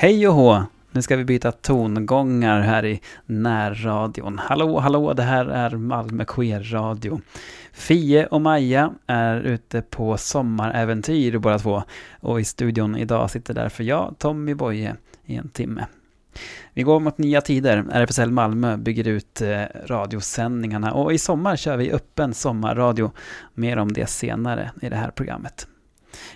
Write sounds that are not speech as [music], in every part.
Hej och hå! Nu ska vi byta tongångar här i närradion. Hallå, hallå, det här är Malmö Queer Radio. Fie och Maja är ute på sommaräventyr båda två. Och i studion idag sitter därför jag, Tommy Boye, i en timme. Vi går mot nya tider. RFSL Malmö bygger ut eh, radiosändningarna och i sommar kör vi öppen sommarradio. Mer om det senare i det här programmet.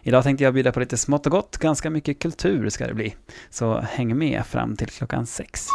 Idag tänkte jag bjuda på lite smått och gott, ganska mycket kultur ska det bli. Så häng med fram till klockan sex.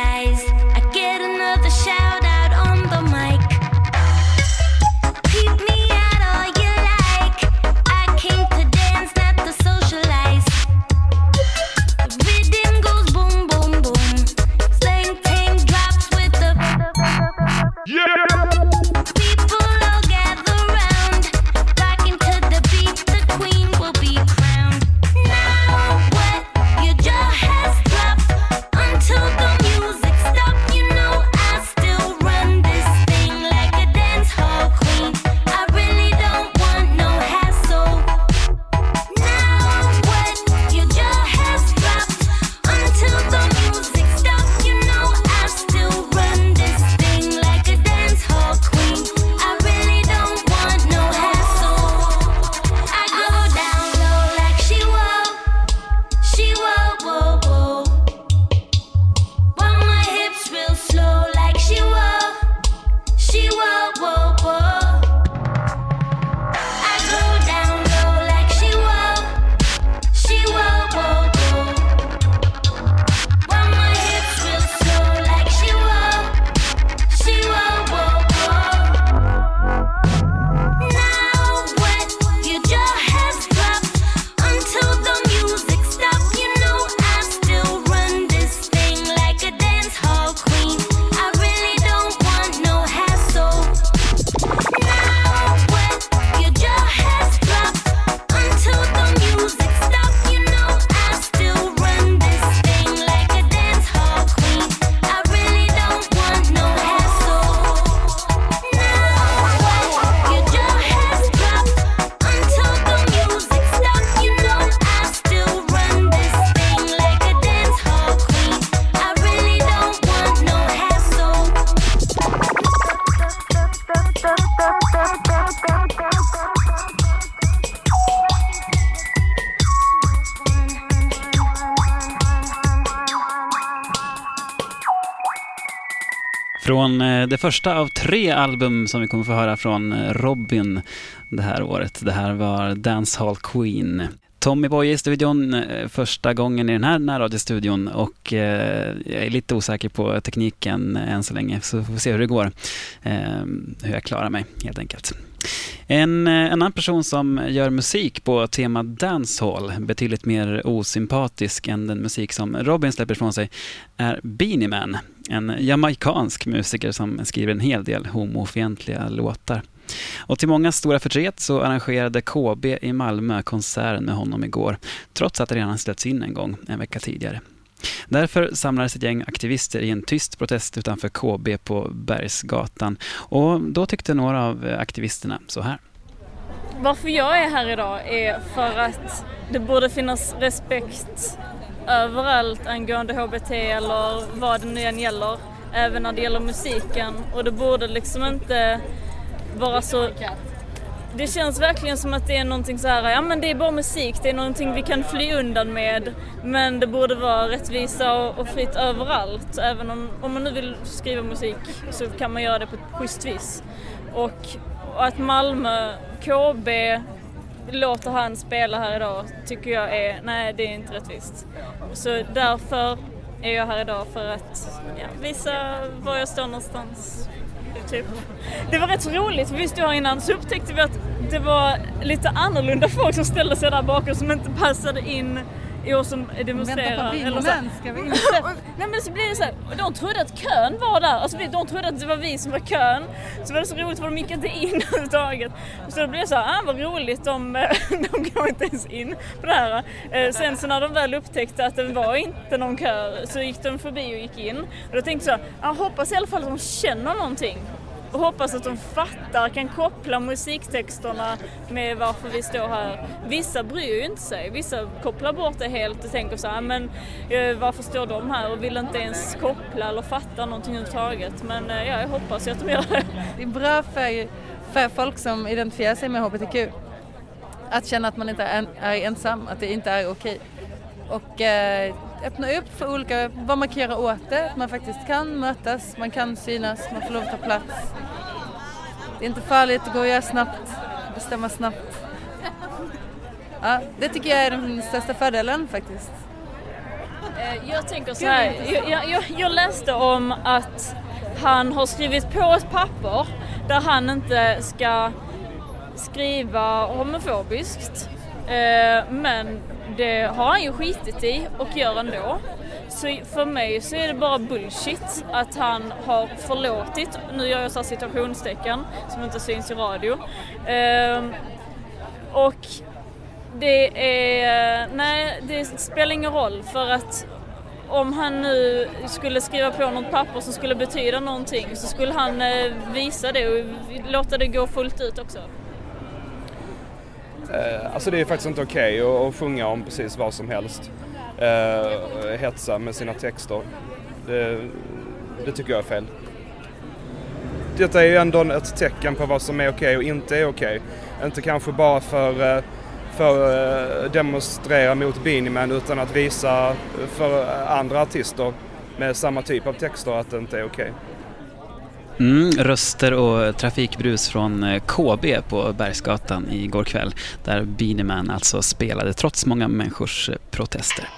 Från Eh, det första av tre album som vi kommer få höra från eh, Robin det här året. Det här var Dancehall Queen. Tommy Boye i studion eh, första gången i den här närradiostudion och jag är lite osäker på tekniken än så länge så får vi se hur det går. Hur jag klarar mig helt enkelt. En, eh, en annan person som gör musik på tema dancehall, betydligt mer osympatisk än den musik som Robin släpper ifrån sig, är Beanie Man. En jamaikansk musiker som skriver en hel del homofientliga låtar. Och till många stora förtret så arrangerade KB i Malmö konserten med honom igår, trots att det redan släppts in en gång en vecka tidigare. Därför samlades ett gäng aktivister i en tyst protest utanför KB på Bergsgatan. Och då tyckte några av aktivisterna så här. Varför jag är här idag är för att det borde finnas respekt överallt angående HBT eller vad det nu än gäller. även när det gäller musiken och det borde liksom inte vara så det känns verkligen som att det är någonting så här, ja men det är bara musik, det är någonting vi kan fly undan med. Men det borde vara rättvisa och, och fritt överallt. Även om, om man nu vill skriva musik så kan man göra det på ett schysst vis. Och, och att Malmö, KB, låter han spela här idag tycker jag är, nej det är inte rättvist. Så därför är jag här idag för att ja, visa var jag står någonstans Typ. Det var rätt så roligt, för vi stod här innan så upptäckte vi att det var lite annorlunda folk som ställde sig där bakom som inte passade in i oss som demonstrerar. Vänta på vinden, ska vi inte? [laughs] Nej men så blev det så här, de trodde att kön var där, alltså de trodde att det var vi som var kön. Så var det så roligt för de gick inte in [laughs] överhuvudtaget. Så det blev så här, ah, vad roligt, de, [laughs] de går inte ens in på det här. Eh, sen så när de väl upptäckte att det var inte någon kö så gick de förbi och gick in. Och då tänkte jag jag hoppas i alla fall att de känner någonting och hoppas att de fattar, kan koppla musiktexterna med varför vi står här. Vissa bryr ju inte sig, vissa kopplar bort det helt och tänker så här, ah, men eh, varför står de här och vill inte ens koppla eller fatta någonting överhuvudtaget. Men eh, ja, jag hoppas ju att de gör det. Det är bra för, för folk som identifierar sig med HBTQ att känna att man inte är, är ensam, att det inte är okej. Och eh, öppna upp för olika, vad man kan göra åt det, att man faktiskt kan mötas, man kan synas, man får lov att ta plats. Det är inte farligt, det går att göra snabbt, bestämma snabbt. Ja, det tycker jag är den största fördelen faktiskt. Eh, jag tänker så här, jag, jag, jag läste om att han har skrivit på ett papper där han inte ska skriva homofobiskt. Eh, men det har han ju skitit i och gör ändå. Så för mig så är det bara bullshit att han har förlåtit, nu gör jag så situationstecken som inte syns i radio. Ehm, och det är, nej det spelar ingen roll för att om han nu skulle skriva på något papper som skulle betyda någonting så skulle han eh, visa det och låta det gå fullt ut också. Eh, alltså det är faktiskt inte okej okay att, sjunga om precis vad som helst. Eh, hetsa med sina texter. Det, det tycker jag är fel. Detta är ju ändå ett tecken på vad som är okej okay och inte är okej. Okay. Inte kanske bara för eh, för att demonstrera mot Beanie utan att visa eh, för andra artister med samma typ av texter att det inte är okej. Okay. Mm, röster och trafikbrus från eh, KB på Bergsgatan igår kväll där Beanie alltså spelade trots många människors eh, protester.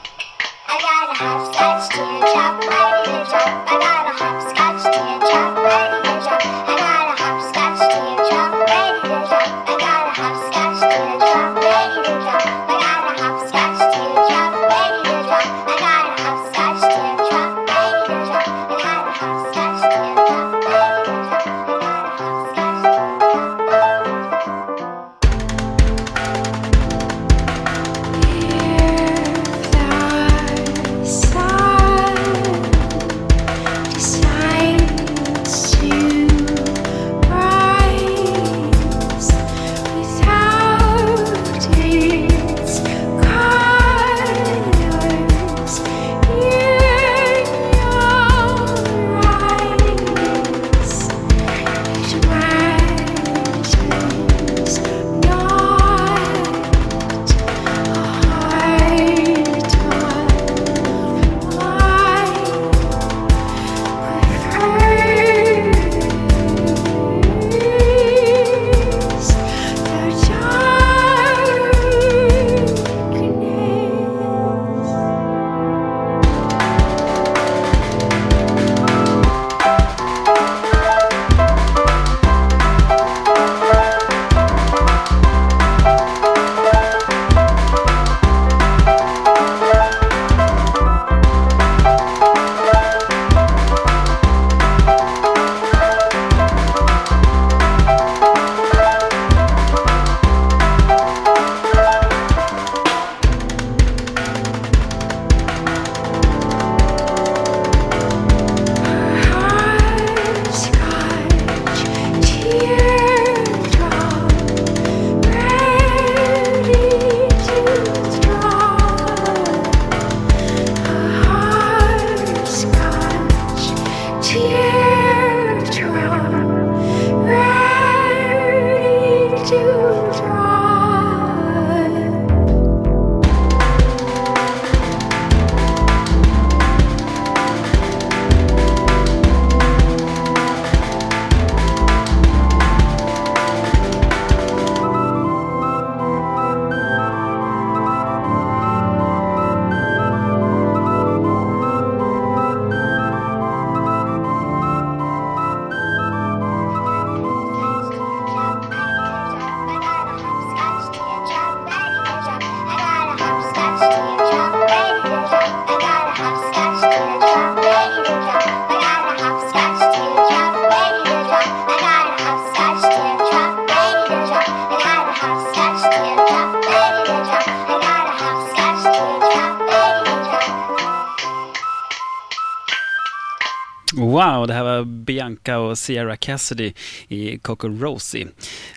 Sierra Cassidy i Coco Rosie.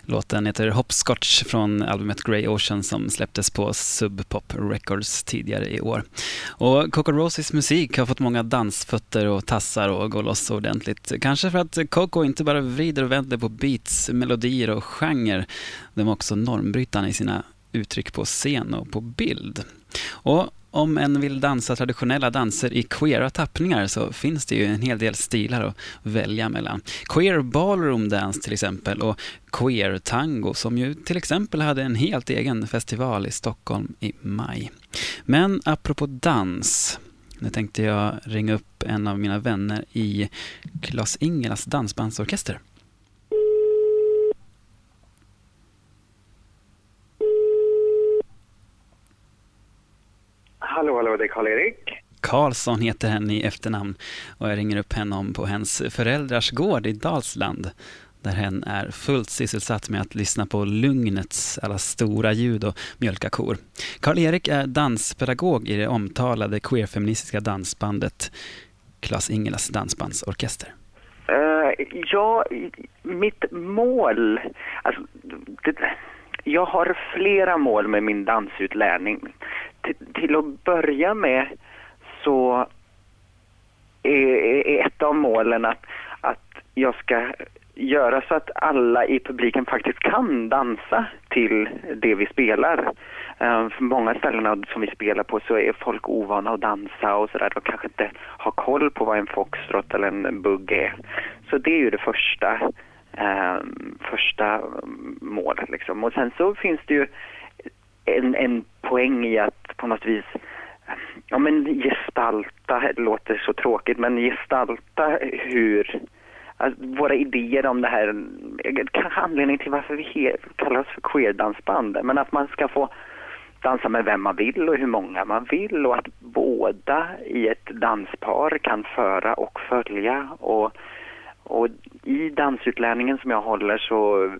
Låten heter Hopscotch från albumet Grey Ocean som släpptes på Sub Pop Records tidigare i år. Och Coco Rosies musik har fått många dansfötter och tassar och gå loss ordentligt. Kanske för att Coco inte bara vrider och vänder på beats, melodier och genre. De är också normbrytande i sina uttryck på scen och på bild. Och om en vill dansa traditionella danser i queera tappningar så finns det ju en hel del stilar att välja mellan. Queer ballroom dance till exempel och queer tango som ju till exempel hade en helt egen festival i Stockholm i maj. Men apropå dans, nu tänkte jag ringa upp en av mina vänner i Klas Ingelas dansbandsorkester. Hallå, hallå, det är Karl-Erik. Karlsson heter hen i efternamn och jag ringer upp honom på hens föräldrars gård i Dalsland där hen är fullt sysselsatt med att lyssna på lugnets alla stora ljud och mjölka kor. Karl-Erik är danspedagog i det omtalade queerfeministiska dansbandet Klas Ingelas dansbandsorkester. Uh, ja, mitt mål... Alltså, det, jag har flera mål med min dansutlärning. Till att börja med så är, ett av målen att, att jag ska göra så att alla i publiken faktiskt kan dansa till det vi spelar. Ehm, för många ställen som vi spelar på så är folk ovana att dansa och sådär. De kanske inte har koll på vad en foxtrot eller en bugg är. Så det är ju det första, ehm, första målet liksom. Och sen så finns det ju en, en poäng i att på något vis ja men gestalta, det låter så tråkigt, men gestalta hur Alltså, våra idéer om det här, kanske anledningen till varför vi kallar oss för queerdansband, men att man ska få dansa med vem man vill och hur många man vill och att båda i ett danspar kan föra och följa. Och, och i dansutlärningen som jag håller så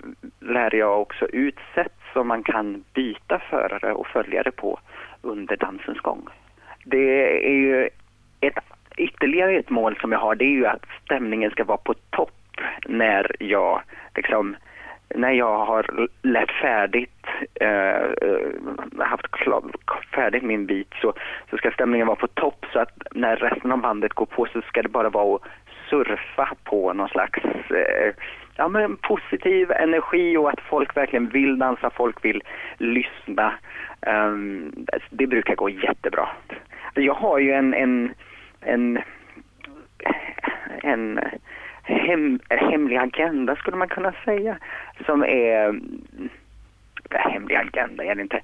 lär jag också ut sätt som man kan byta förare och följare på under dansens gång. Det är ju ett ytterligare ett mål som jag har det är ju att stämningen ska vara på topp när jag liksom när jag har lärt färdigt, eh, eh haft klar, färdigt min bit så, så ska stämningen vara på topp så att när resten av bandet går på så ska det bara vara att surfa på någon slags eh, ja, men positiv energi och att folk verkligen vill dansa, folk vill lyssna. Um, det brukar gå jättebra. Jag har ju en, en en, en hem, hemlig agenda skulle man kunna säga som är hemlig agenda är det inte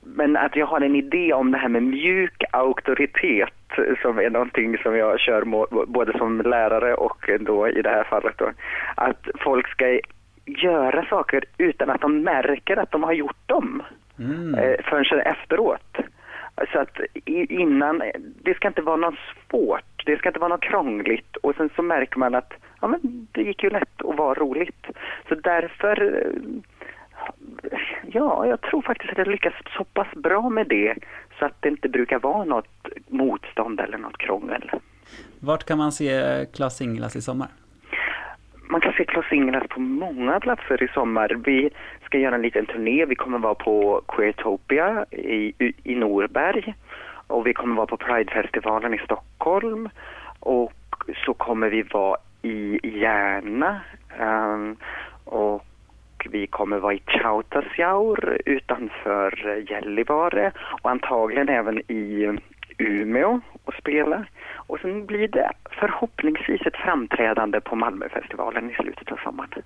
men att jag har en idé om det här med mjuk auktoritet som är någonting som jag kör både som lärare och då i det här fallet då. Att folk ska göra saker utan att de märker att de har gjort dem mm. Eh, förrän efteråt. Så att innan, det ska inte vara något svårt, det ska inte vara något krångligt och sen så märker man att ja, men det gick ju lätt att vara roligt. Så därför, ja, jag tror faktiskt att jag lyckas så pass bra med det så att det inte brukar vara något motstånd eller något krångel. Vart kan man se Klas Inglas i sommar? man kan se Klas Ingras på många platser i sommar. Vi ska göra en liten turné. Vi kommer vara på Queertopia i, i Norberg och vi kommer vara på Pridefestivalen i Stockholm och så kommer vi vara i Järna um, och och vi kommer vara i Kautasjaur utanför Gällivare och antagligen även i Umeå och spela. Och sen blir det förhoppningsvis ett framträdande på Malmöfestivalen i slutet av sommaren.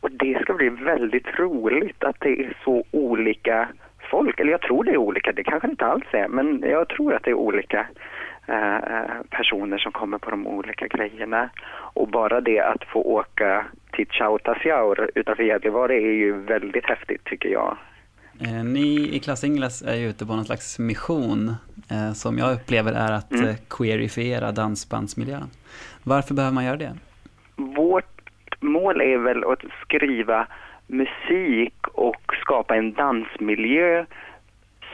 Och det ska bli väldigt roligt att det är så olika folk, eller jag tror det är olika, det kanske inte alls är, men jag tror att det är olika eh, eh, personer som kommer på de olika grejerna. Och bara det att få åka till Tjautasjaur utanför Gällivare är ju väldigt häftigt tycker jag. Eh, Ni i Klass Ingles är ju ute på någon slags mission eh, som jag upplever är att Mm. eh, queerifiera dansbandsmiljön. Varför behöver man göra det? Vårt mål är väl att skriva musik och skapa en dansmiljö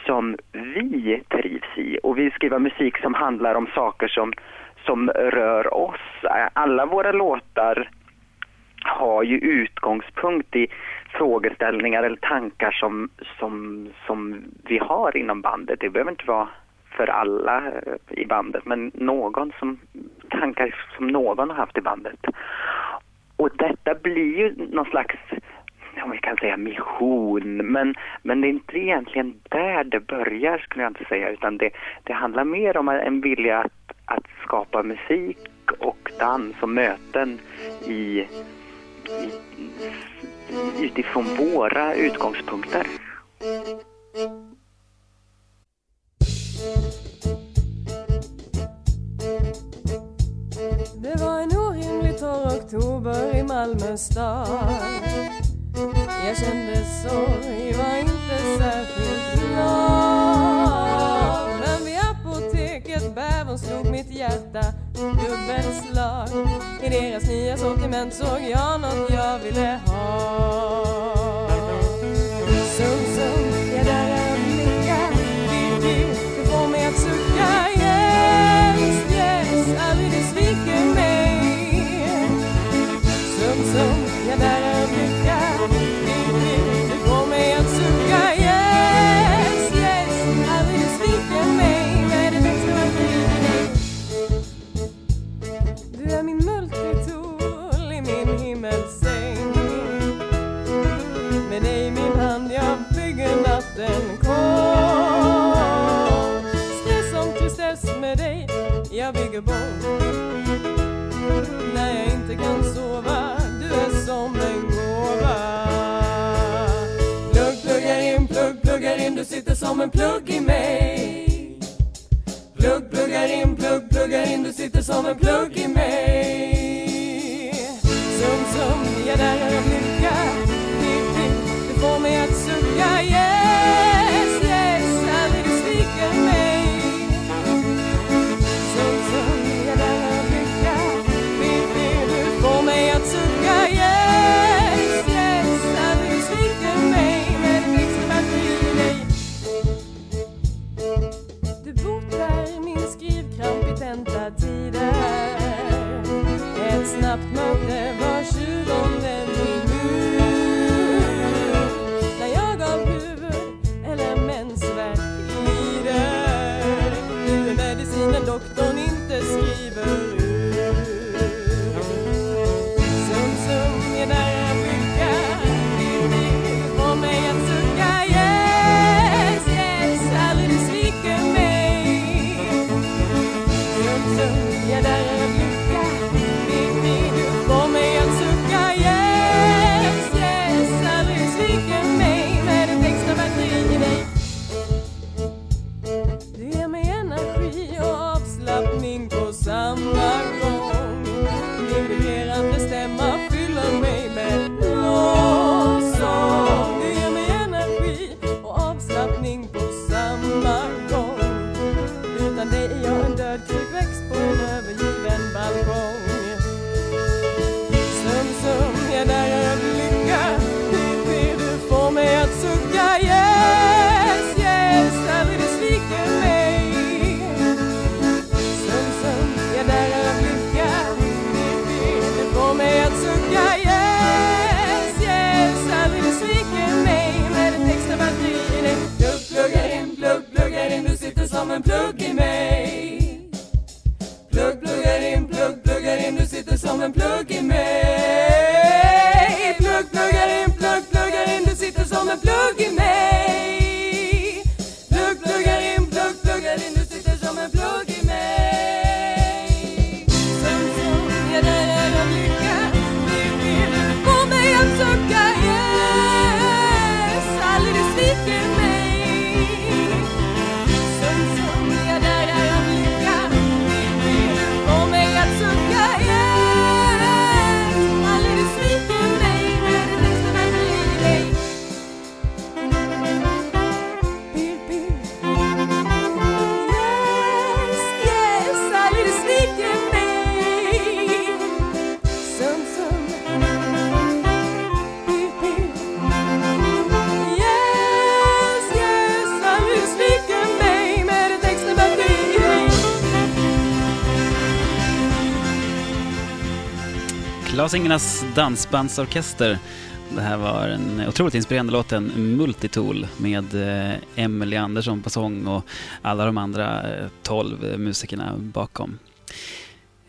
som vi trivs i. Och vi skriver musik som handlar om saker som, som rör oss. Alla våra låtar har ju utgångspunkt i frågeställningar eller tankar som, som, som vi har inom bandet. Det behöver inte vara för alla eh, i bandet, men någon som, tankar som någon har haft i bandet. Och detta blir ju någon slags, om vi kan säga mission, men, men det är inte egentligen där det börjar skulle jag inte säga, utan det, det handlar mer om en vilja att, att skapa musik och dans och möten i, utifrån våra utgångspunkter. Det var en orimligt torr oktober i Malmö stad. Jag kände sorg, var inte särskilt glad. Men vid apoteket bävern slog mitt hjärta dubbelslag I deras nya sortiment såg jag något jag ville ha. Sum, sum, ja där är en flicka du får mig att sucka. Yes, yes, som en plugg i mig. Plugg, pluggar in, plugg, pluggar in, du sitter som en plugg i mig. Sum, sum, ja där är en Klas dansbandsorkester. Det här var en otroligt inspirerande låt, en Multitool med eh, Emily Andersson på sång och alla de andra eh, 12 eh, musikerna bakom.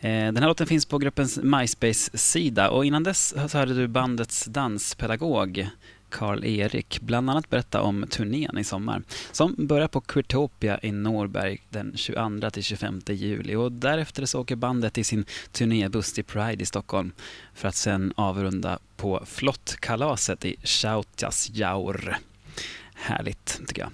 Den här låten finns på gruppens MySpace-sida och innan dess så hörde du bandets danspedagog Karl-Erik bland annat berätta om turnén i sommar som börjar på Queertopia i Norberg den 22 till 25 juli och därefter så åker bandet i sin turnébuss till Pride i Stockholm för att sen avrunda på Flottkalaset i Schautjasjaur. Härligt, tycker jag.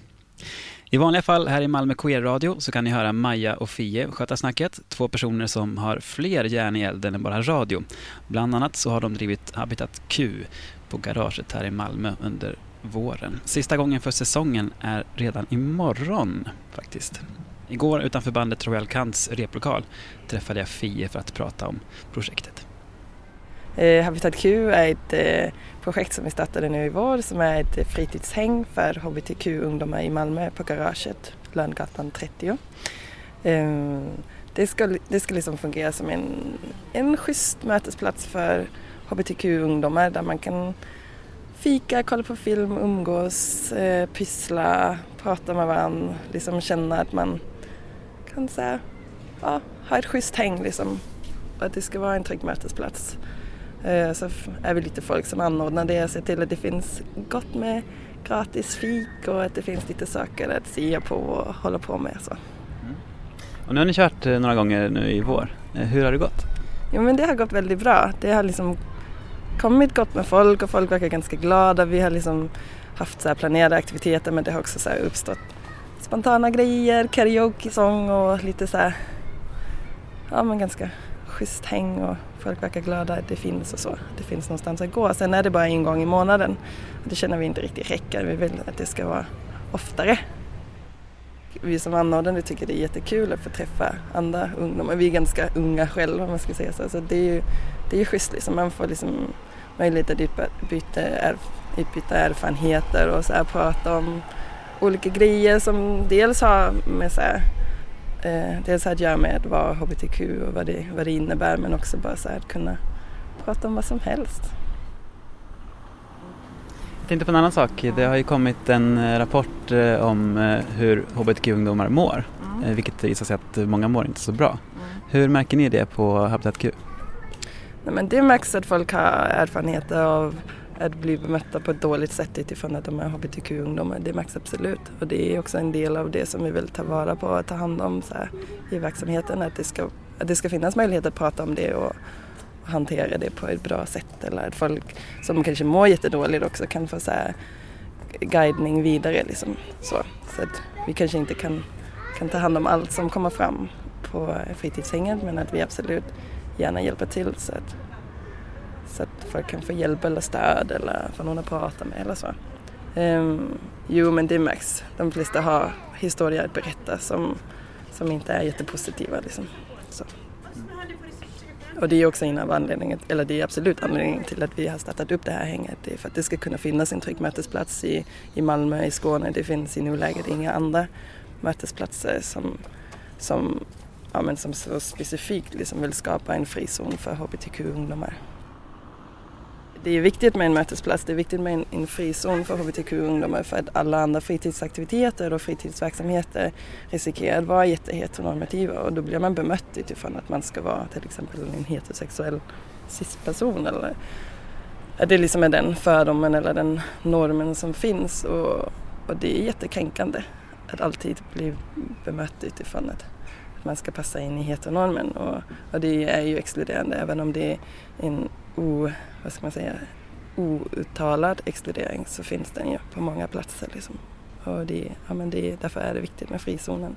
I vanliga fall här i Malmö Queer Radio så kan ni höra Maja och Fie sköta snacket. Två personer som har fler järn i elden än bara radio. Bland annat så har de drivit Habitat Q på garaget här i Malmö under våren. Sista gången för säsongen är redan imorgon faktiskt. Igår utanför bandet Royal Kants replokal träffade jag Fie för att prata om projektet. Eh, Habitat Q är ett eh, projekt som vi startade nu i vår som är ett fritidshäng för hbtq-ungdomar i Malmö på garaget, Lönngatan 30. Eh, det ska, det ska liksom fungera som en, en schysst mötesplats för hbtq-ungdomar där man kan fika, kolla på film, umgås, eh, pyssla, prata med varandra, liksom känna att man kan här, ja, ha ett schysst häng liksom. Och att det ska vara en trygg mötesplats. Eh, Så är vi lite folk som anordnar det, ser till att det finns gott med gratis fik och att det finns lite saker att se på och hålla på med. Så. Och nu har ni kört eh, några gånger nu i vår. Eh, Hur har det gått? Jo men det har gått väldigt bra. Det har liksom kommit gott med folk och folk verkar ganska glada. Vi har liksom haft så här planerade aktiviteter men det har också så här uppstått spontana grejer, karaoke-sång och lite så här, ja men ganska schysst häng och folk verkar glada att det finns och så. Det finns någonstans att gå. Sen är det bara en gång i månaden. Det känner vi inte riktigt räcker. Vi vill att det ska vara oftare. Vi som anordnare tycker det är jättekul att få träffa andra ungdomar. Vi är ganska unga själva om man ska säga så. så det är ju det är ju schysst liksom. Man får liksom möjlighet att byta, byta, erf, utbyta erfarenheter och så här, prata om olika grejer som dels har med så här, eh, dels har att göra med vara hbtq och vad det, vad det innebär men också bara så här, att kunna prata om vad som helst. Jag tänkte på en annan sak. Det har ju kommit en eh, rapport eh, om eh, hur hbtq-ungdomar mår. eh, Vilket visar sig att många mår inte så bra. Hur märker ni det på Habitat Q? Nej, men det märks att folk har erfarenheter av att bli bemötta på ett dåligt sätt utifrån att de är hbtq-ungdomar. Det märks absolut. Och det är också en del av det som vi vill ta vara på och ta hand om så här, i verksamheten. Att det, ska, att det ska finnas möjlighet att prata om det och, och hantera det på ett bra sätt. Eller att folk som kanske mår jättedåligt också kan få så här, guidning vidare. Liksom. Så, så att vi kanske inte kan, kan ta hand om allt som kommer fram på fritidshänget men att vi absolut gärna hjälper till så att, så att folk kan få hjälp eller stöd eller få någon att prata med eller så. Um, jo men det märks. De flesta har historier att berätta som, som inte är jättepositiva. Liksom. Så. Och det är också en av anledningarna, eller det är absolut anledningen till att vi har startat upp det här hänget. Det är för att det ska kunna finnas en trygg mötesplats i, i Malmö, i Skåne. Det finns i nuläget inga andra mötesplatser som, som, ja, men som så specifikt liksom vill skapa en frizon för hbtq-ungdomar. Det är viktigt med en mötesplats, det är viktigt med en, en frizon för hbtq-ungdomar för att alla andra fritidsaktiviteter och fritidsverksamheter riskerar att vara jätteheteronormativa och då blir man bemött utifrån att man ska vara till exempel en heterosexuell cis-person eller att det liksom är den fördomen eller den normen som finns och, och det är jättekränkande att alltid bli bemött utifrån att man ska passa in i heteronormen och, och det är ju exkluderande även om det är en o, vad ska man säga, outtalad exkludering så finns den ju på många platser. Liksom. Och det, ja, men det, därför är det viktigt med frizonen.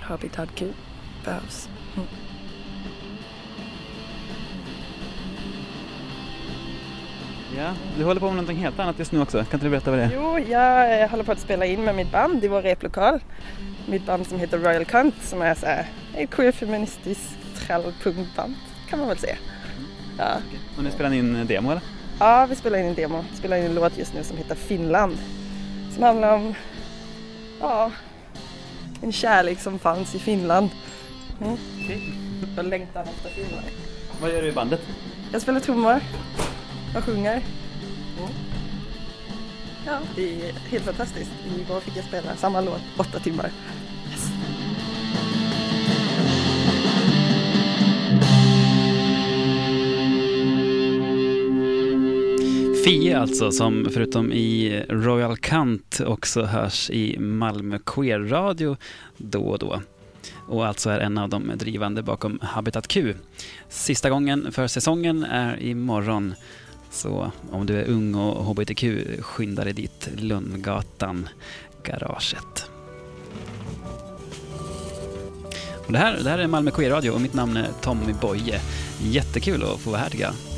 Habitat Q behövs. Mm. Ja, du håller på med någonting helt annat just nu också. Kan inte du berätta vad det är? Jo, jag håller på att spela in med mitt band i vår replokal. Mitt band som heter Royal Cunt som är så här, ett queer-feministiskt trallpunktband kan man väl säga. Ja. Och ni spelar in en demo eller? ja, vi spelar in en demo. Vi spelar in en låt just nu som heter Finland. Som handlar om ja, en kärlek som fanns i Finland. Mm. Och längtan efter Finland. Vad gör du i bandet? Jag spelar trummor och sjunger. Ja, det är helt fantastiskt. Igår fick jag spela samma låt åtta timmar. Yes. Fie alltså, som förutom i Royal Kant också hörs i Malmö Queer Radio då och då. Och alltså är en av de drivande bakom Habitat Q. Sista gången för säsongen är imorgon. Så om du är ung och hbtq, skynda dig dit, Lundgatan, garaget. Och det, här, det här är Malmö Queer Radio och mitt namn är Tommy Boye. Jättekul att få vara här tycker jag.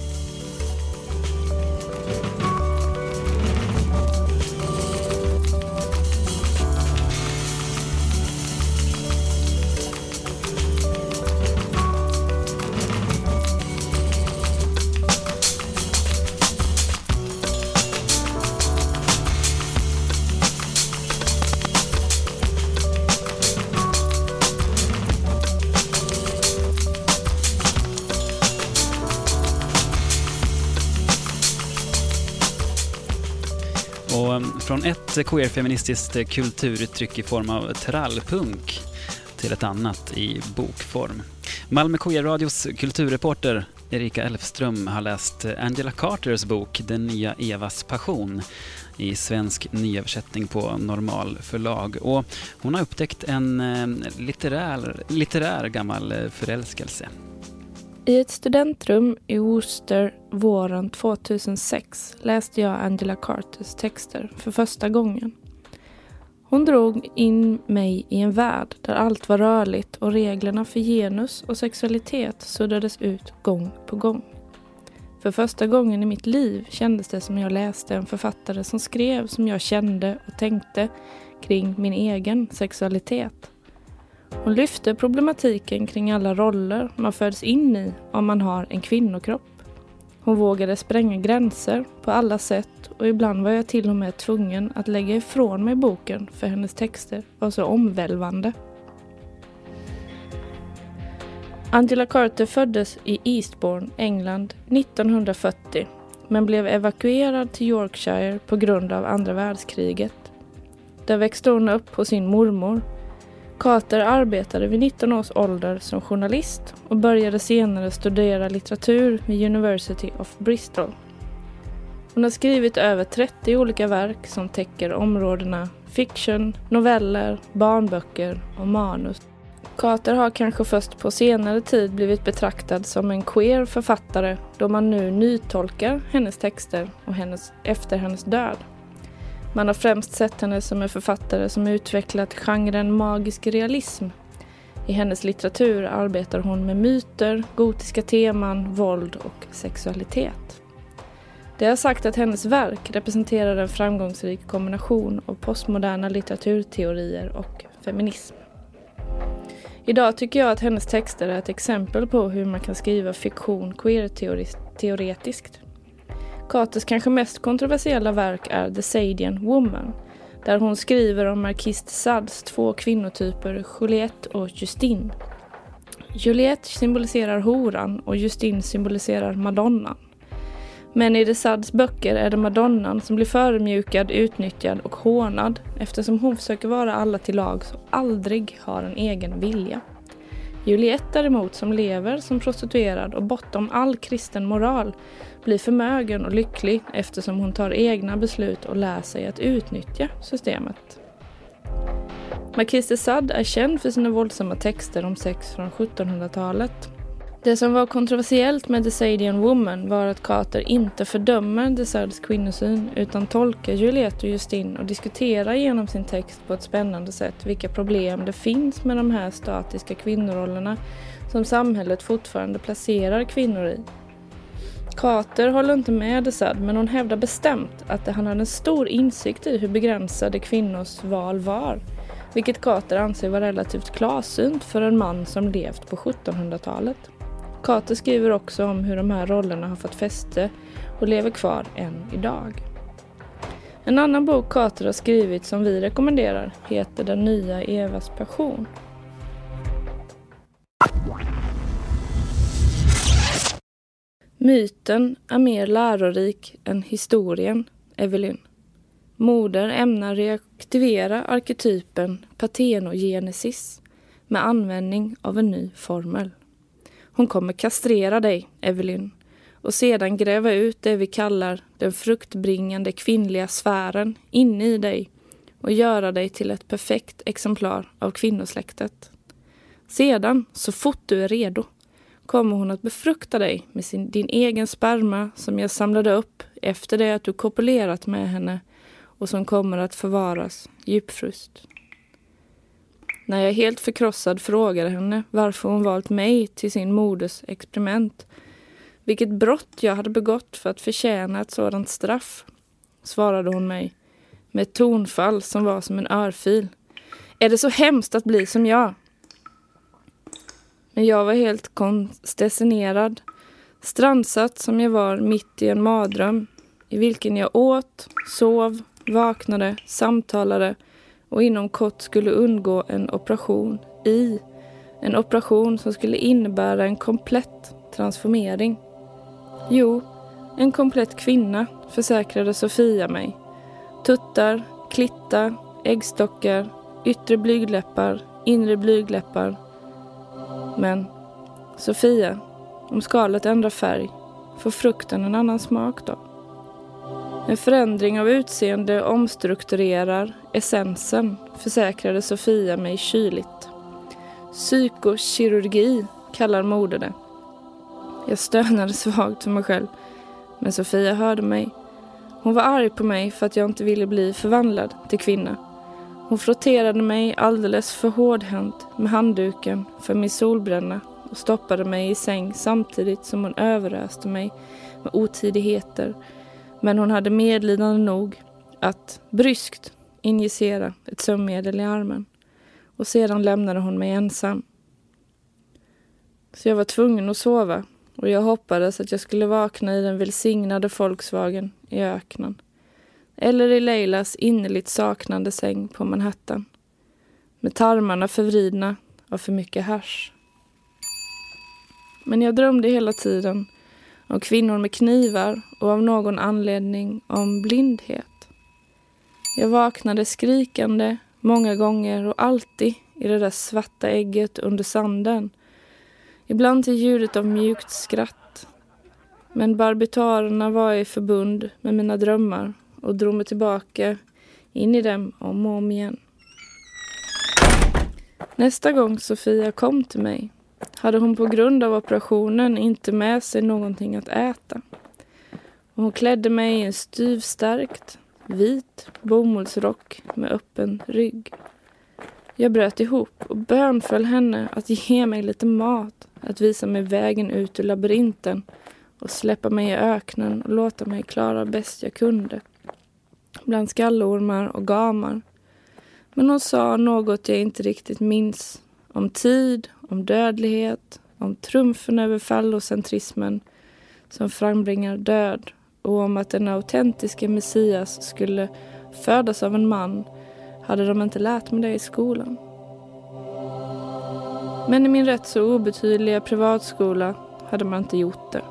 Alltså, ett kulturuttryck i form av trallpunk till ett annat i bokform. Malmö Queer Radios kulturreporter Erika Elfström har läst Angela Carters bok Den nya Evas passion i svensk nyöversättning på Normal förlag. Och hon har upptäckt en eh, litterär, litterär gammal eh, förälskelse. I ett studentrum i Worcester våren 2006 läste jag Angela Carters texter för första gången. Hon drog in mig i en värld där allt var rörligt och reglerna för genus och sexualitet suddades ut gång på gång. För första gången i mitt liv kändes det som jag läste en författare som skrev som jag kände och tänkte kring min egen sexualitet. Hon lyfte problematiken kring alla roller man föds in i om man har en kvinnokropp. Hon vågade spränga gränser på alla sätt och ibland var jag till och med tvungen att lägga ifrån mig boken för hennes texter var så omvälvande. Angela Carter föddes i Eastbourne, England 1940 men blev evakuerad till Yorkshire på grund av andra världskriget. Där växte hon upp hos sin mormor Carter arbetade vid 19 års ålder som journalist och började senare studera litteratur vid University of Bristol. Hon har skrivit över 30 olika verk som täcker områdena fiction, noveller, barnböcker och manus. Carter har kanske först på senare tid blivit betraktad som en queer författare då man nu nytolkar hennes texter och hennes, efter hennes död. Man har främst sett henne som en författare som utvecklat genren magisk realism. I hennes litteratur arbetar hon med myter, gotiska teman, våld och sexualitet. Det har sagt att hennes verk representerar en framgångsrik kombination av postmoderna litteraturteorier och feminism. Idag tycker jag att hennes texter är ett exempel på hur man kan skriva fiktion queer-teoretiskt. Kates kanske mest kontroversiella verk är The Sadian Woman, där hon skriver om Marquis de Sads två kvinnotyper Juliette och Justine. Juliette symboliserar horan och Justine symboliserar madonnan. Men i de Sads böcker är det madonnan som blir förmjukad, utnyttjad och hånad eftersom hon försöker vara alla till lags och aldrig har en egen vilja. Juliette däremot som lever som prostituerad och bortom all kristen moral blir förmögen och lycklig eftersom hon tar egna beslut och lär sig att utnyttja systemet. Marquis de Sade är känd för sina våldsamma texter om sex från 1700-talet. Det som var kontroversiellt med The Sadian Woman var att Carter inte fördömer de Sades kvinnosyn utan tolkar Juliette och Justine och diskuterar genom sin text på ett spännande sätt vilka problem det finns med de här statiska kvinnorollerna som samhället fortfarande placerar kvinnor i. Carter håller inte med de men hon hävdar bestämt att han hade en stor insikt i hur begränsade kvinnors val var vilket Carter anser var relativt klarsynt för en man som levt på 1700-talet. Carter skriver också om hur de här rollerna har fått fäste och lever kvar än idag. En annan bok Carter har skrivit som vi rekommenderar heter Den nya Evas passion. Myten är mer lärorik än historien, Evelyn. Moder ämnar reaktivera arketypen patenogenesis med användning av en ny formel. Hon kommer kastrera dig, Evelyn, och sedan gräva ut det vi kallar den fruktbringande kvinnliga sfären inne i dig och göra dig till ett perfekt exemplar av kvinnosläktet. Sedan, så fort du är redo, kommer hon att befrukta dig med sin, din egen sperma som jag samlade upp efter det att du kopulerat med henne och som kommer att förvaras djupfryst. När jag helt förkrossad frågade henne varför hon valt mig till sin moders experiment, vilket brott jag hade begått för att förtjäna ett sådant straff, svarade hon mig med ett tonfall som var som en örfil. Är det så hemskt att bli som jag? Men jag var helt konstessionerad, strandsatt som jag var mitt i en mardröm i vilken jag åt, sov, vaknade, samtalade och inom kort skulle undgå en operation i en operation som skulle innebära en komplett transformering. Jo, en komplett kvinna, försäkrade Sofia mig. Tuttar, klitta, äggstockar, yttre blygdläppar, inre blygdläppar. Men, Sofia, om skalet ändrar färg, får frukten en annan smak då? En förändring av utseende omstrukturerar essensen, försäkrade Sofia mig kyligt. Psykokirurgi kallar moder det. Jag stönade svagt för mig själv, men Sofia hörde mig. Hon var arg på mig för att jag inte ville bli förvandlad till kvinna. Hon frotterade mig alldeles för hårdhänt med handduken för min solbränna och stoppade mig i säng samtidigt som hon överöste mig med otidigheter. Men hon hade medlidande nog att bryskt injicera ett sömnmedel i armen. Och sedan lämnade hon mig ensam. Så jag var tvungen att sova och jag hoppades att jag skulle vakna i den välsignade Volkswagen i öknen eller i Leilas innerligt saknande säng på Manhattan med tarmarna förvridna av för mycket hasch. Men jag drömde hela tiden om kvinnor med knivar och av någon anledning om blindhet. Jag vaknade skrikande många gånger och alltid i det där svarta ägget under sanden. Ibland till ljudet av mjukt skratt. Men barbitarerna var i förbund med mina drömmar och drog mig tillbaka in i dem om och om igen. Nästa gång Sofia kom till mig hade hon på grund av operationen inte med sig någonting att äta. Och hon klädde mig i en styvstärkt, vit bomullsrock med öppen rygg. Jag bröt ihop och bönföll henne att ge mig lite mat, att visa mig vägen ut ur labyrinten och släppa mig i öknen och låta mig klara bäst jag kunde. Bland skallormar och gamar. Men hon sa något jag inte riktigt minns. Om tid, om dödlighet, om trumfen över fallocentrismen som frambringar död och om att den autentiska Messias skulle födas av en man hade de inte lärt mig det i skolan. Men i min rätt så obetydliga privatskola hade man inte gjort det.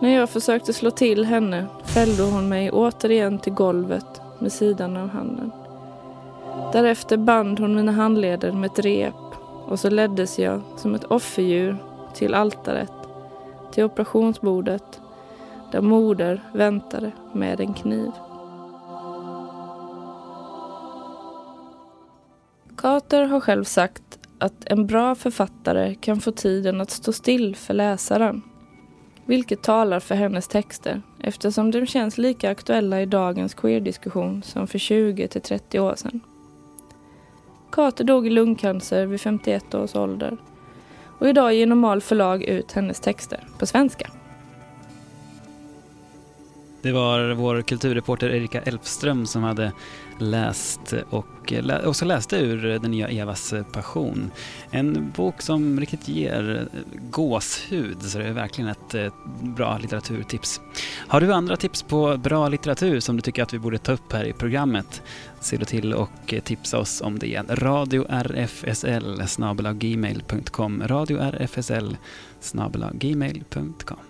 När jag försökte slå till henne fällde hon mig återigen till golvet med sidan av handen. Därefter band hon mina handleder med ett rep och så leddes jag som ett offerdjur till altaret, till operationsbordet, där moder väntade med en kniv. Carter har själv sagt att en bra författare kan få tiden att stå still för läsaren. Vilket talar för hennes texter eftersom de känns lika aktuella i dagens queerdiskussion som för 20 till 30 år sedan. Kate dog i lungcancer vid 51 års ålder och idag ger Normal förlag ut hennes texter på svenska. Det var vår kulturreporter Erika Elfström som hade läst och lä också läste ur den nya Evas passion. En bok som riktigt ger gåshud, så det är verkligen ett eh, bra litteraturtips. Har du andra tips på bra litteratur som du tycker att vi borde ta upp här i programmet? Se då till och tipsa oss om det. Radio RFSL gmail.com Radio RFSL gmail.com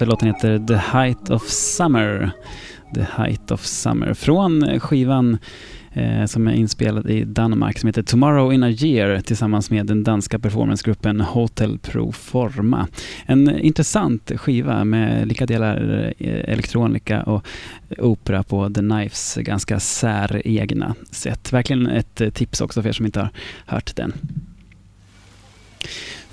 Låten heter The Height of Summer. The Height of Summer. Från skivan eh, som är inspelad i Danmark som heter Tomorrow in a year tillsammans med den danska performancegruppen Hotel Pro Forma. En intressant skiva med lika delar eh, elektronika och opera på The Knives ganska säregna sätt. Verkligen ett tips också för er som inte har hört den.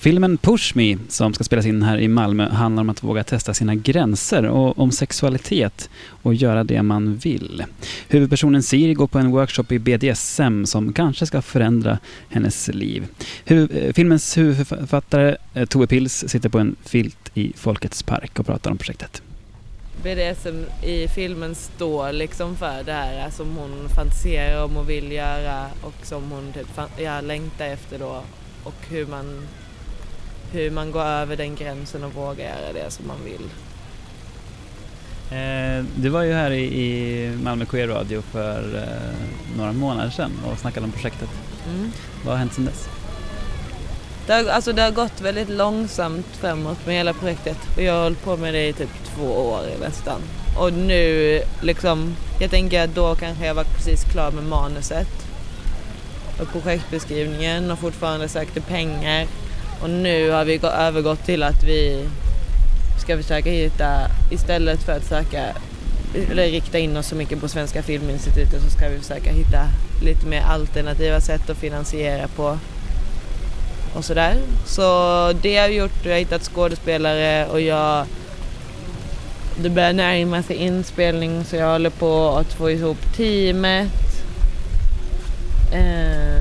Filmen Push Me, som ska spelas in här i Malmö, handlar om att våga testa sina gränser och om sexualitet och göra det man vill. Huvudpersonen Siri går på en workshop i BDSM som kanske ska förändra hennes liv. Huv eh, filmens huvudförfattare eh, Tove Pils sitter på en filt i Folkets park och pratar om projektet. BDSM i filmen står liksom för det här eh, som hon fantiserar om och vill göra och som hon typ ja, längtar efter då och hur man, hur man går över den gränsen och vågar göra det som man vill. Eh, du var ju här i, i Malmö Queer Radio för eh, några månader sedan och snackade om projektet. Mm. Vad har hänt sedan dess? Det, har, alltså det har gått väldigt långsamt framåt med hela projektet och jag har hållit på med det i typ två år nästan. Och nu liksom, jag tänker att då kanske jag var precis klar med manuset och projektbeskrivningen och fortfarande sökte pengar. Och nu har vi övergått till att vi ska försöka hitta, istället för att söka eller rikta in oss så mycket på Svenska Filminstitutet så ska vi försöka hitta lite mer alternativa sätt att finansiera på och sådär. Så det har vi gjort. Jag har hittat skådespelare och jag... Det börjar närma sig inspelning så jag håller på att få ihop teamet. Eh,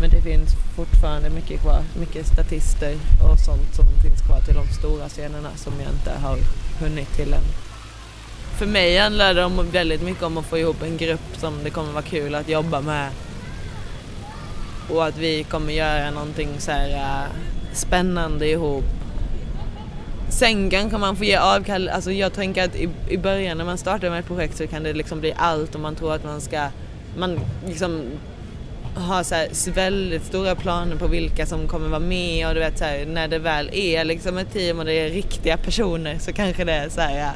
men det finns fortfarande mycket kvar. Mycket statister och sånt som finns kvar till de stora scenerna som jag inte har hunnit till än. För mig handlar det om, väldigt mycket om att få ihop en grupp som det kommer vara kul att jobba med och att vi kommer göra någonting så här äh, spännande ihop. Sen kan man få ge avkall, alltså jag tänker att i, i början när man startar med ett projekt så kan det liksom bli allt och man tror att man ska, man liksom har så här väldigt stora planer på vilka som kommer vara med och du vet så här, när det väl är liksom ett team och det är riktiga personer så kanske det är så här, ja,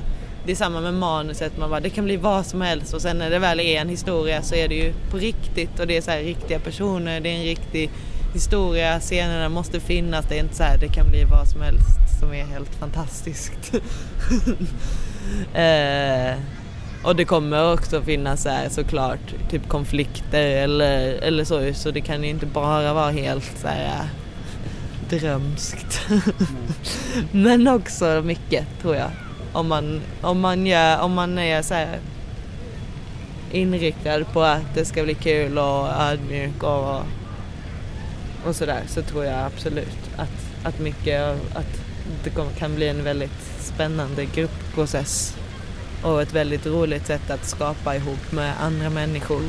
det är samma med manuset, man bara, det kan bli vad som helst och sen när det väl är en historia så är det ju på riktigt och det är så här riktiga personer, det är en riktig historia, scenerna måste finnas, det är inte så här, det kan bli vad som helst som är helt fantastiskt. [laughs] eh, och det kommer också finnas så här, såklart typ konflikter eller, eller så, så det kan ju inte bara vara helt så här äh, drömskt. [laughs] Men också mycket tror jag. Om man, om man, gör, om man är så här inriktad på att det ska bli kul och ödmjuk och, och sådär så tror jag absolut att, att mycket att det kan bli en väldigt spännande gruppprocess och ett väldigt roligt sätt att skapa ihop med andra människor.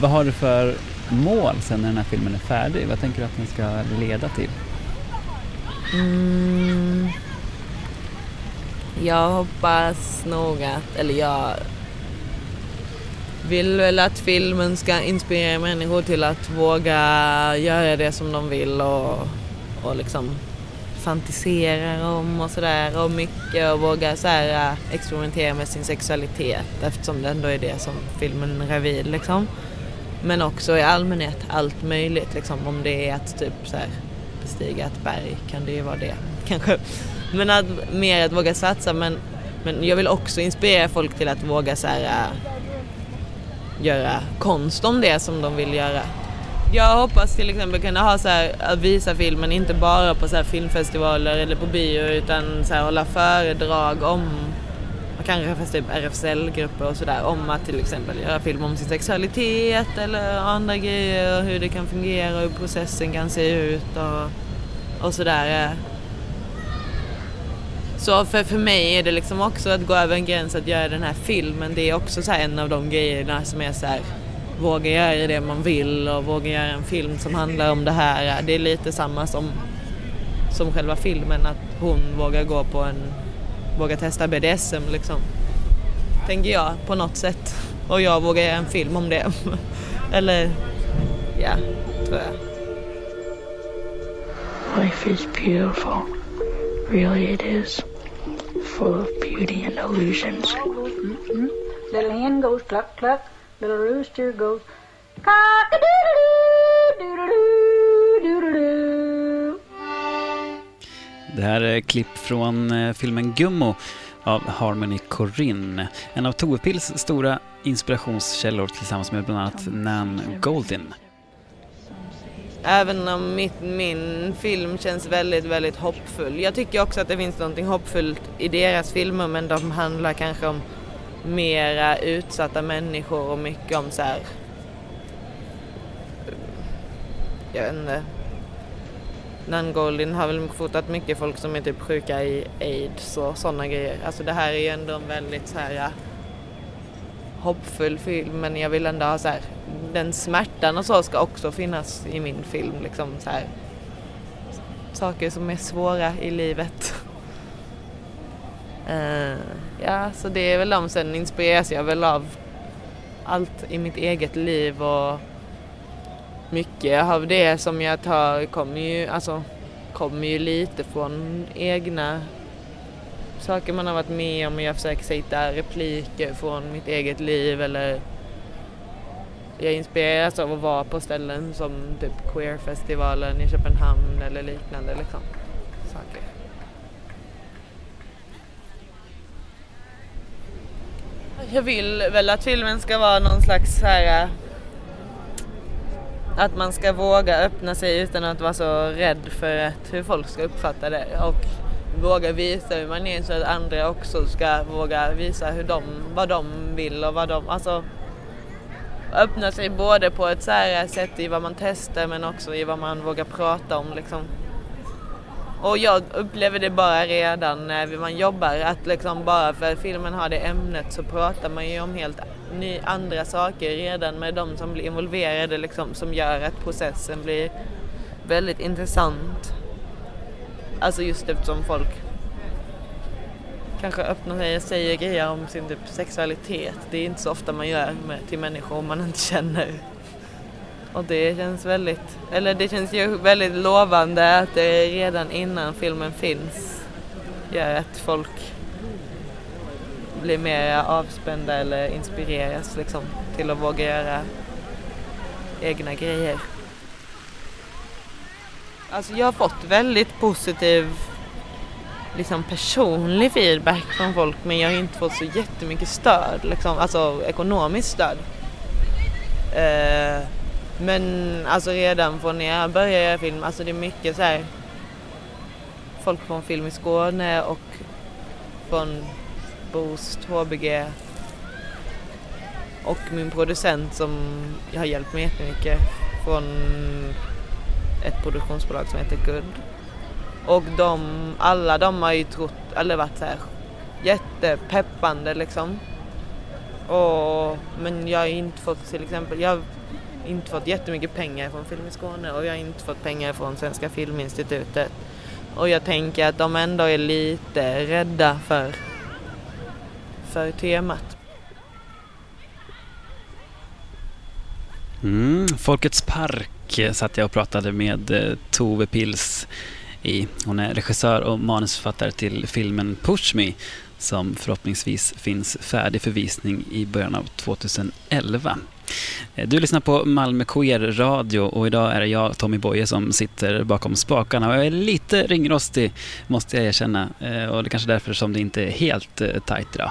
Vad har du för mål sen när den här filmen är färdig? Vad tänker du att den ska leda till? Mm. Jag hoppas nog att, eller jag vill väl att filmen ska inspirera människor till att våga göra det som de vill och, och liksom fantiserar om och sådär och mycket och vågar så här, äh, experimentera med sin sexualitet eftersom det ändå är det som filmen rör vid liksom. Men också i allmänhet allt möjligt liksom om det är att typ så här bestiga ett berg kan det ju vara det [laughs] kanske. Men att, mer att våga satsa men, men jag vill också inspirera folk till att våga så här, äh, göra konst om det som de vill göra. Jag hoppas till exempel kunna ha så här, att visa filmen inte bara på så här filmfestivaler eller på bio utan så här, hålla föredrag om och kanske fast typ RFSL-grupper och sådär om att till exempel göra film om sin sexualitet eller andra grejer och hur det kan fungera och hur processen kan se ut och, och sådär. Så för, för mig är det liksom också att gå över en gräns att göra den här filmen. Det är också så här en av de grejerna som är så här våga göra det man vill och våga göra en film som handlar om det här. Det är lite samma som, som själva filmen, att hon vågar gå på en, vågar testa BDSM liksom. Tänker jag på något sätt. Och jag vågar göra en film om det. [laughs] Eller, ja, tror jag. Life is beautiful. Really, it is. Full of beauty and illusions. Little hen goes cluck cluck. Little rooster goes cock-a-doodle-doo, doodle-doo, doodle-doo. Det här är klipp från filmen Gummo av Harmony Corinne. En av Tove Pills stora inspirationskällor tillsammans med bland annat Nan Goldin. Även om mitt, min film känns väldigt, väldigt hoppfull. Jag tycker också att det finns något hoppfullt i deras filmer men de handlar kanske om mera utsatta människor och mycket om så här. Jag vet inte. Nan Goldin har väl fotat mycket folk som är typ sjuka i aids och sådana grejer. Alltså det här är ju ändå en väldigt så här äh, hoppfull film men jag vill ändå ha så här, den smärtan och så ska också finnas i min film liksom så här. Saker som är svåra i livet. [laughs] Uh, ja, så det är väl de. Sen inspireras jag väl av allt i mitt eget liv och mycket av det som jag tar kommer ju, alltså, kommer ju lite från egna saker man har varit med om och jag försöker hitta repliker från mitt eget liv eller jag inspireras av att vara på ställen som typ queerfestivalen i Köpenhamn eller liknande liksom. Saker. Jag vill väl att filmen ska vara någon slags så här eh, att man ska våga öppna sig utan att vara så rädd för att hur folk ska uppfatta det och våga visa hur man är så att andra också ska våga visa hur de, vad de vill och vad de, alltså öppna sig både på ett så här sätt i vad man testar men också i vad man vågar prata om liksom. Och jag upplever det bara redan när man jobbar att liksom bara för att filmen har det ämnet så pratar man ju om helt ny, andra saker redan med de som blir involverade liksom som gör att processen blir väldigt intressant. Alltså just eftersom folk kanske öppnar sig och säger grejer om sin typ sexualitet. Det är inte så ofta man gör med, till människor man inte känner. Och det känns väldigt, eller det känns ju väldigt lovande att det redan innan filmen finns gör att folk blir mer avspända eller inspireras liksom till att våga göra egna grejer. Alltså jag har fått väldigt positiv liksom personlig feedback från folk men jag har inte fått så jättemycket stöd, liksom, alltså ekonomiskt stöd. Eh, men alltså redan från när jag började göra film, alltså det är mycket så här folk från Film i Skåne och från Boost, HBG och min producent som jag har hjälpt mig jättemycket från ett produktionsbolag som heter Good. Och de, alla de har ju trott, eller varit så här jättepeppande liksom. Och, men jag har inte fått till exempel, jag inte fått jättemycket pengar från Film i Skåne och jag har inte fått pengar från Svenska Filminstitutet. Och jag tänker att de ändå är lite rädda för, för temat. Mm, Folkets park satt jag och pratade med eh, Tove Pils i. Hon är regissör och manusförfattare till filmen Push Me som förhoppningsvis finns färdig för visning i början av 2011. Eh, du lyssnar på Malmö Queer Radio och idag är det jag, Tommy Boye, som sitter bakom spakarna. Och jag är lite ringrostig, måste jag erkänna. Eh, och det är kanske därför som det inte är helt eh, tajt idag.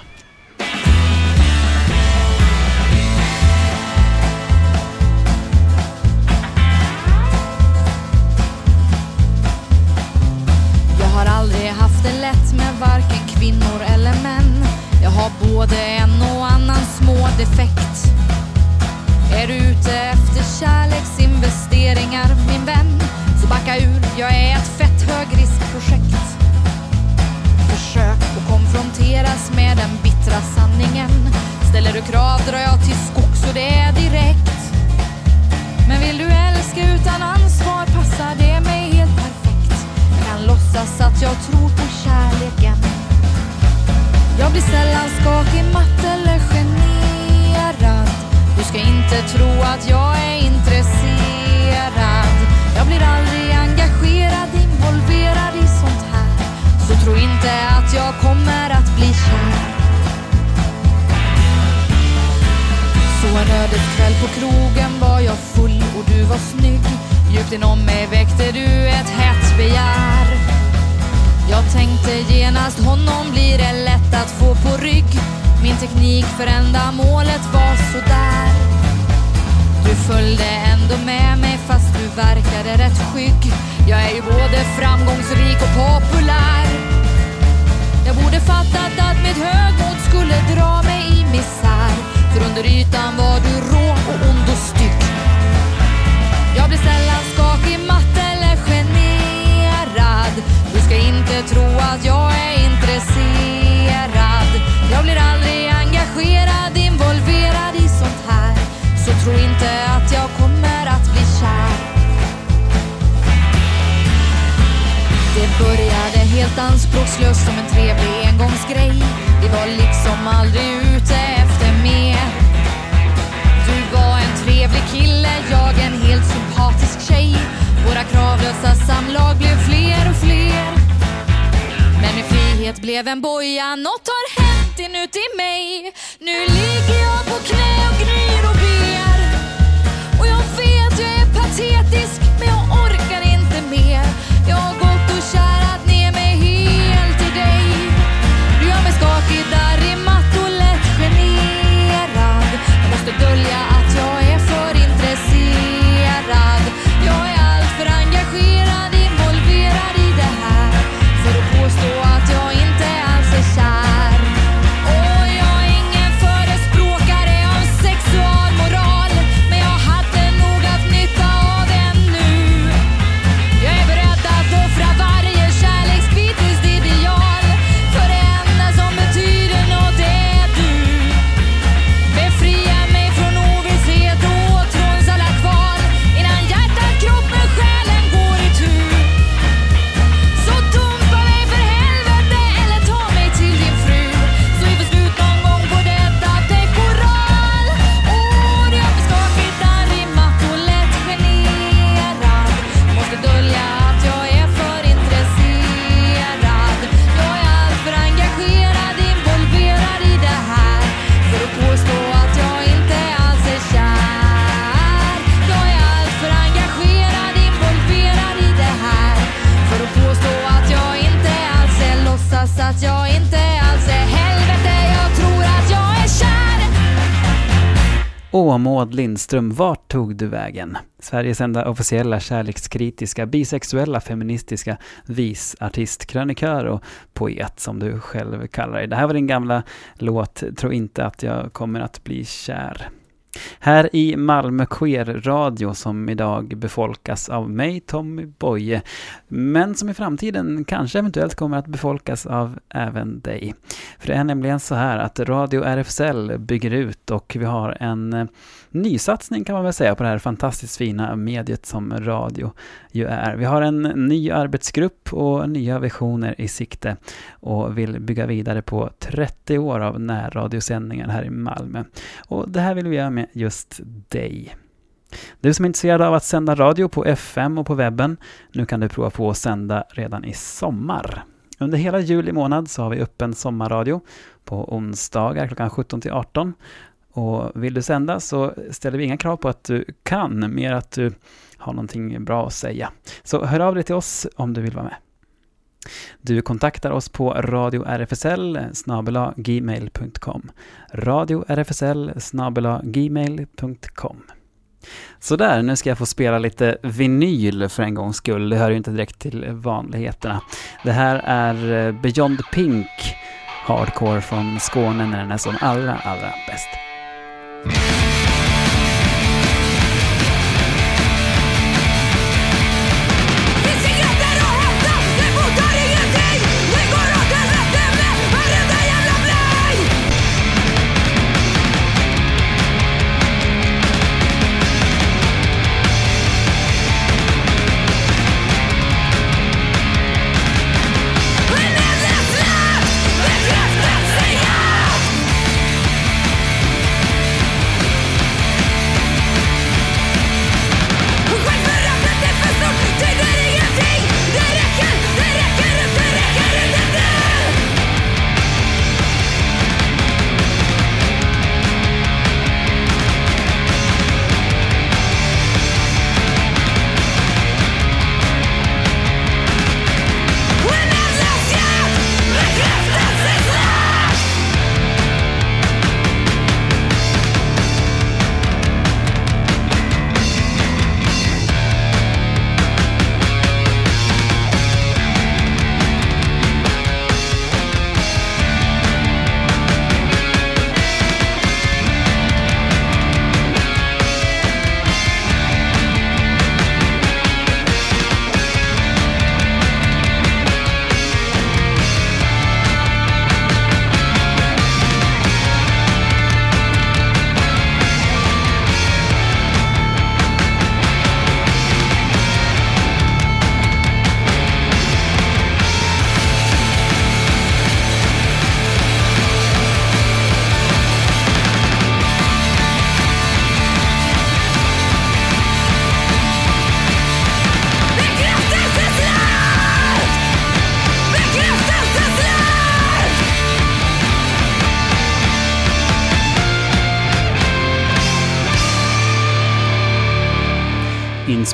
Ställer krav drar jag till skogs och det är direkt. Men vill du älska utan ansvar passar det mig helt perfekt. Jag kan låtsas att jag tror på kärleken. Jag blir sällan skakig, matt eller generad. Du ska inte tro att jag är intresserad. Jag blir aldrig engagerad, involverad i sånt här. Så tro inte att jag kommer att bli kär. Så en ödeskväll på krogen var jag full och du var snygg. Djupt inom mig väckte du ett hett begär. Jag tänkte genast honom blir det lätt att få på rygg. Min teknik för ändamålet var sådär. Du följde ändå med mig fast du verkade rätt skygg. Jag är ju både framgångsrik och populär. Jag borde fattat att mitt högmod skulle dra mig i misär. För under ytan var du rå och ond och stygg. Jag blir sällan skakig, matt eller generad. Du ska inte tro att jag är intresserad. Jag blir aldrig engagerad, involverad i sånt här. Så tro inte att jag kommer att bli kär. Det började helt anspråkslöst som en trevlig engångsgrej. Vi var liksom aldrig en kille, jag en helt sympatisk tjej. Våra kravlösa samlag blev fler och fler. Men min frihet blev en boja, något har hänt inuti mig. Nu ligger jag på knä och gnyr och ber. Och jag vet jag är patetisk, men jag orkar inte mer. Jag har gått och kärat Maud Lindström, vart tog du vägen? Sveriges enda officiella kärlekskritiska, bisexuella, feministiska visartist, krönikör och poet som du själv kallar dig. Det här var din gamla låt Tro inte att jag kommer att bli kär. Här i Malmö Queer Radio som idag befolkas av mig, Tommy Boye, men som i framtiden kanske eventuellt kommer att befolkas av även dig. För det är nämligen så här att Radio RFSL bygger ut och vi har en eh, nysatsning kan man väl säga på det här fantastiskt fina mediet som radio ju är. Vi har en ny arbetsgrupp och nya visioner i sikte och vill bygga vidare på 30 år av närradiosändningar här i Malmö. Och det här vill vi göra med just dig. Du som är intresserad av att sända radio på FM och på webben, nu kan du prova på att sända redan i sommar. Under hela juli månad så har vi öppen sommarradio på onsdagar klockan 17 till 18. Och vill du sända så ställer vi inga krav på att du kan, mer att du har någonting bra att säga. Så hör av dig till oss om du vill vara med. Du kontaktar oss på radio RFSL gmail.com radio RFSL gmail.com Sådär, nu ska jag få spela lite vinyl för en gångs skull. Det hör ju inte direkt till vanligheterna. Det här är Beyond Pink Hardcore från Skåne när den är som allra, allra bäst.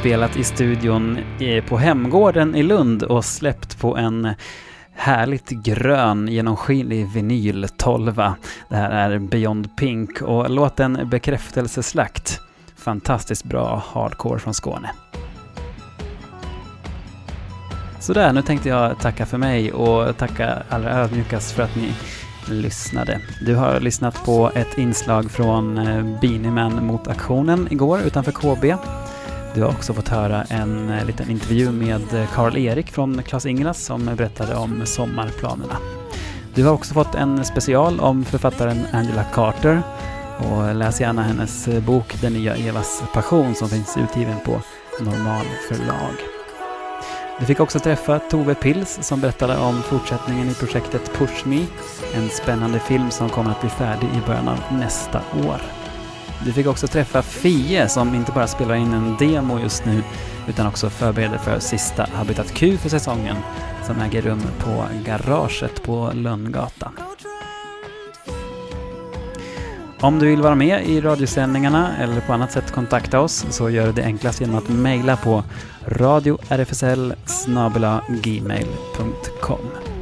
Inspelat i studion eh, på Hemgården i Lund och släppt på en härligt grön genomskinlig vinyl 12. Det här är Beyond Pink och låten Bekräftelseslakt. Fantastiskt bra hardcore från Skåne. Sådär, nu tänkte jag tacka för mig och tacka allra ödmjukast för att ni lyssnade. Du har lyssnat på ett inslag från eh, Beanie Man mot aktionen igår utanför KB. Du har också fått höra en eh, liten intervju med eh, Karl-Erik från Klas-Ingelas som berättade om sommarplanerna. Du har också fått en special om författaren Angela Carter och läs gärna hennes eh, bok Den nya Evas passion som finns utgiven på Normal förlag. Du fick också träffa Tove Pils som berättade om fortsättningen i projektet Push Me, en spännande film som kommer att bli färdig i början av nästa år. Du fick också träffa Fie som inte bara spelar in en demo just nu utan också förbereder för sista Habitat Q för säsongen som äger rum på Garaget på Lönngatan. Om du vill vara med i radiosändningarna eller på annat sätt kontakta oss så gör du det enklast genom att mejla på radiorfsl gmail.com.